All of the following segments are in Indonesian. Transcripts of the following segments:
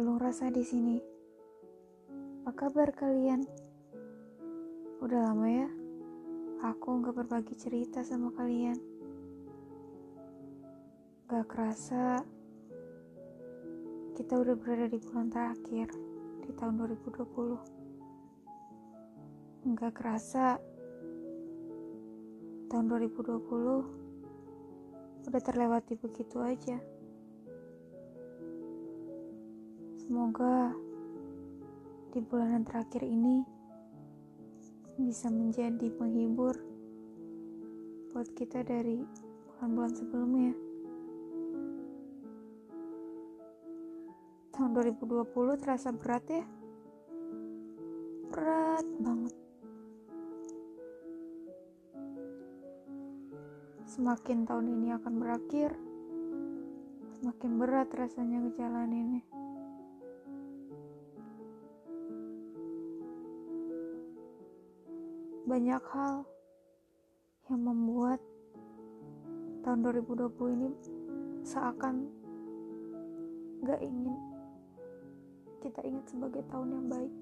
Palung rasa di sini. Apa kabar kalian? Udah lama ya, aku nggak berbagi cerita sama kalian. Gak kerasa, kita udah berada di bulan terakhir di tahun 2020. Nggak kerasa, tahun 2020 udah terlewati begitu aja. Semoga di bulan terakhir ini bisa menjadi penghibur buat kita dari bulan-bulan sebelumnya. Tahun 2020 terasa berat ya. Berat banget. Semakin tahun ini akan berakhir, semakin berat rasanya ngejalaninnya. Banyak hal yang membuat tahun 2020 ini seakan gak ingin kita ingat sebagai tahun yang baik.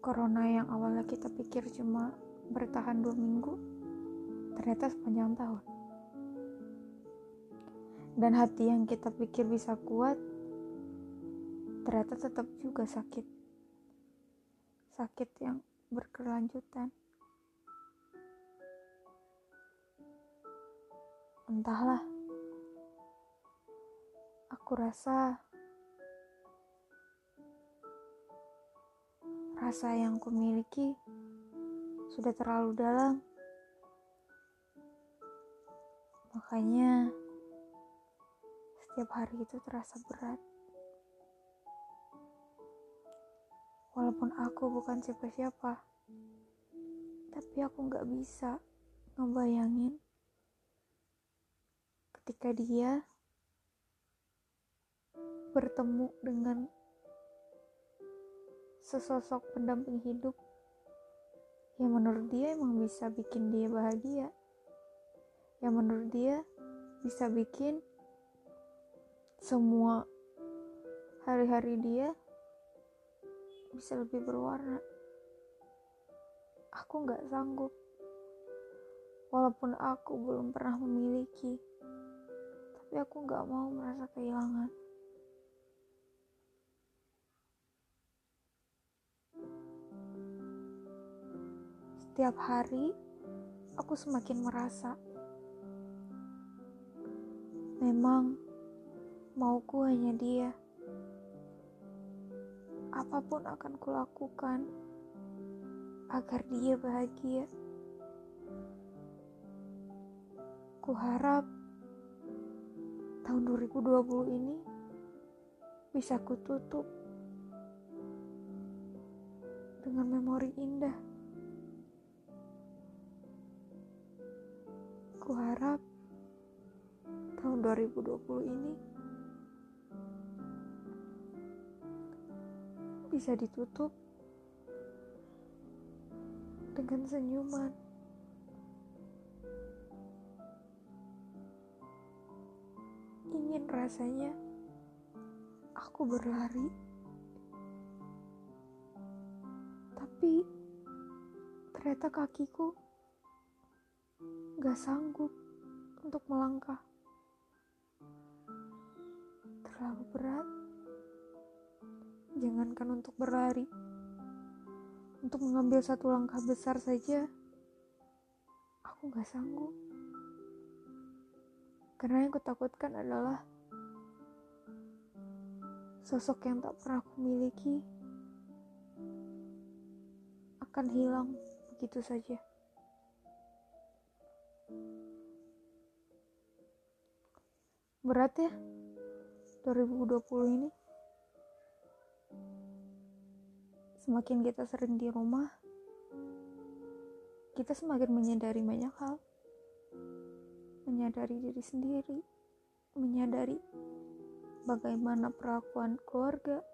Corona yang awalnya kita pikir cuma bertahan dua minggu, ternyata sepanjang tahun. Dan hati yang kita pikir bisa kuat, ternyata tetap juga sakit. Sakit yang berkelanjutan. Entahlah. Aku rasa rasa yang kumiliki sudah terlalu dalam. Makanya setiap hari itu terasa berat. Walaupun aku bukan siapa-siapa, tapi aku gak bisa ngebayangin ketika dia bertemu dengan sesosok pendamping hidup yang menurut dia emang bisa bikin dia bahagia, yang menurut dia bisa bikin semua hari-hari dia bisa lebih berwarna. Aku gak sanggup, walaupun aku belum pernah memiliki, tapi aku gak mau merasa kehilangan. Setiap hari, aku semakin merasa memang mauku hanya dia apa pun akan kulakukan agar dia bahagia. Kuharap tahun 2020 ini bisa kututup dengan memori indah. Kuharap tahun 2020 ini bisa ditutup dengan senyuman. Ingin rasanya aku berlari, tapi ternyata kakiku gak sanggup untuk melangkah. Terlalu berat jangankan untuk berlari, untuk mengambil satu langkah besar saja, aku gak sanggup. Karena yang kutakutkan adalah sosok yang tak pernah aku miliki akan hilang begitu saja. Berat ya 2020 ini. Semakin kita sering di rumah, kita semakin menyadari banyak hal. Menyadari diri sendiri, menyadari bagaimana perlakuan keluarga.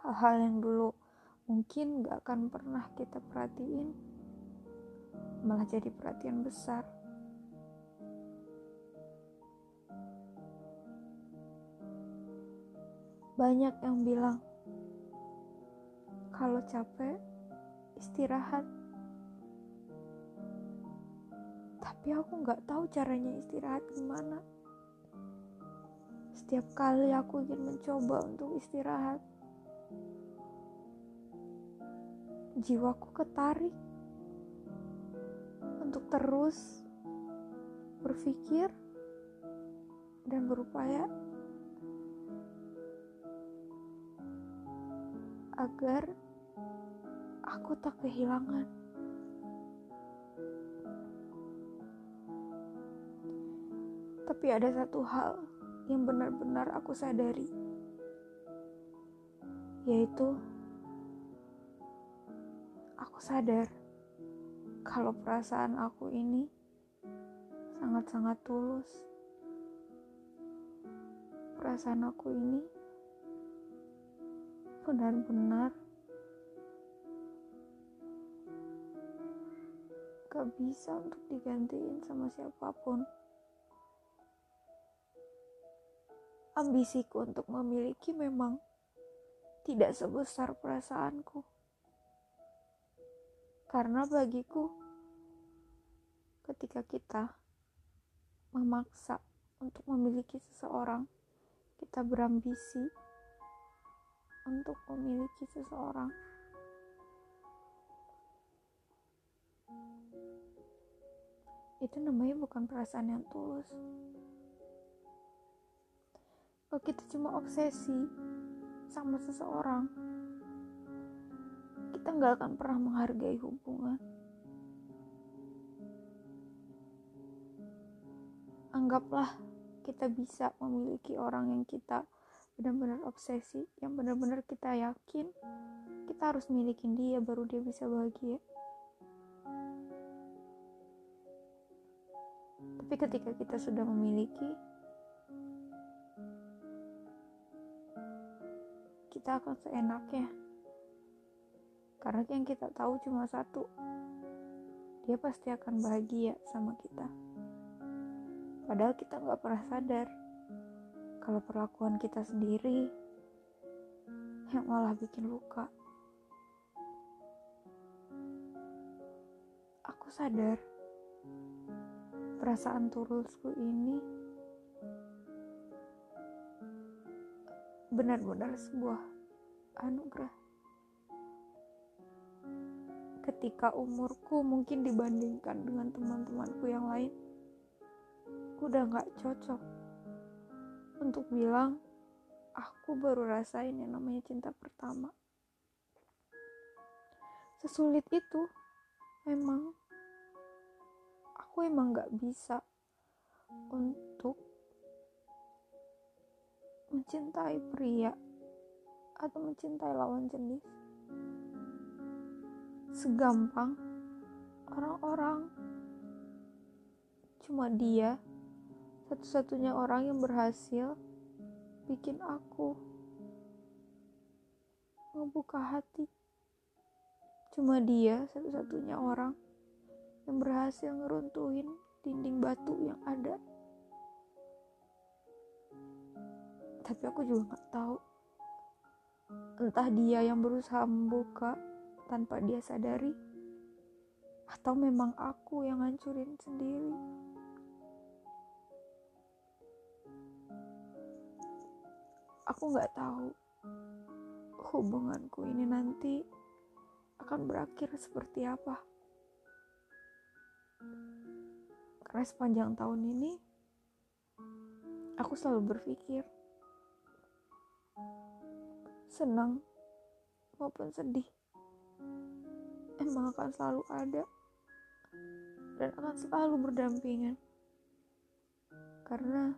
Hal-hal yang dulu mungkin gak akan pernah kita perhatiin, malah jadi perhatian besar. Banyak yang bilang, kalau capek istirahat. Tapi aku nggak tahu caranya istirahat gimana. Setiap kali aku ingin mencoba untuk istirahat jiwaku ketarik. Untuk terus berpikir dan berupaya agar aku tak kehilangan. Tapi ada satu hal yang benar-benar aku sadari, yaitu aku sadar kalau perasaan aku ini sangat-sangat tulus. Perasaan aku ini benar-benar gak bisa untuk digantiin sama siapa pun. Ambisiku untuk memiliki memang tidak sebesar perasaanku. Karena bagiku, ketika kita memaksa untuk memiliki seseorang, kita berambisi untuk memiliki seseorang. Itu namanya bukan perasaan yang tulus. Kalau kita cuma obsesi sama seseorang, kita nggak akan pernah menghargai hubungan. Anggaplah kita bisa memiliki orang yang kita benar-benar obsesi yang benar-benar kita yakin kita harus milikin dia baru dia bisa bahagia tapi ketika kita sudah memiliki kita akan seenaknya karena yang kita tahu cuma satu dia pasti akan bahagia sama kita padahal kita nggak pernah sadar kalau perlakuan kita sendiri yang malah bikin luka. Aku sadar perasaan tulusku ini benar-benar sebuah anugerah. Ketika umurku mungkin dibandingkan dengan teman-temanku yang lain, udah gak cocok untuk bilang aku baru rasain yang namanya cinta pertama. Sesulit itu memang aku emang gak bisa untuk mencintai pria atau mencintai lawan jenis segampang orang-orang cuma dia satu-satunya orang yang berhasil bikin aku ngebuka hati. Cuma dia satu-satunya orang yang berhasil ngeruntuhin dinding batu yang ada. Tapi aku juga gak tahu. Entah dia yang berusaha membuka tanpa dia sadari, atau memang aku yang ngancurin sendiri. aku nggak tahu hubunganku ini nanti akan berakhir seperti apa. Sepanjang tahun ini, aku selalu berpikir, senang maupun sedih, emang akan selalu ada dan akan selalu berdampingan. Karena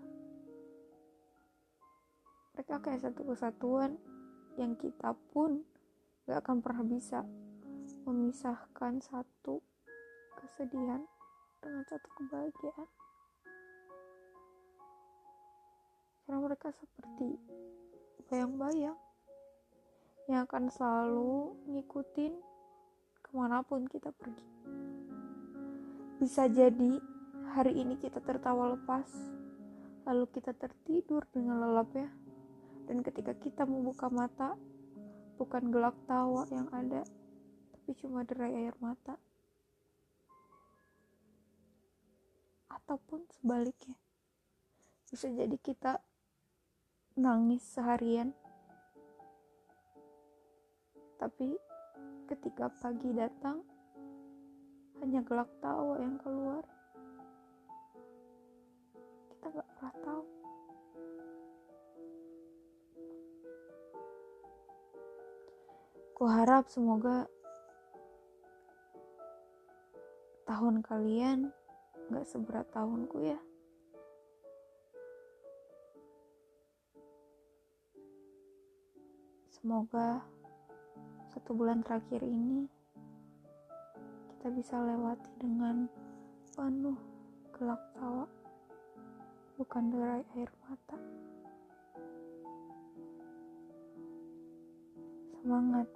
mereka kayak satu kesatuan yang kita pun gak akan pernah bisa memisahkan satu kesedihan dengan satu kebahagiaan. Karena mereka seperti bayang-bayang yang akan selalu ngikutin ke mana pun kita pergi. Bisa jadi hari ini kita tertawa lepas lalu kita tertidur dengan lelap ya Dan ketika kita membuka mata, bukan gelak tawa yang ada, tapi cuma derai air mata. Ataupun sebaliknya. Bisa jadi kita nangis seharian. Tapi ketika pagi datang, hanya gelak tawa yang keluar. Kita gak pernah tahu. Ku harap semoga tahun kalian gak seberat tahunku ya. Semoga satu bulan terakhir ini kita bisa lewati dengan penuh gelak tawa, bukan derai air mata. Semangat!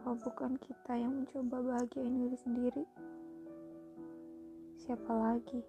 Kalau bukan kita yang mencoba bahagiain diri sendiri, siapa lagi?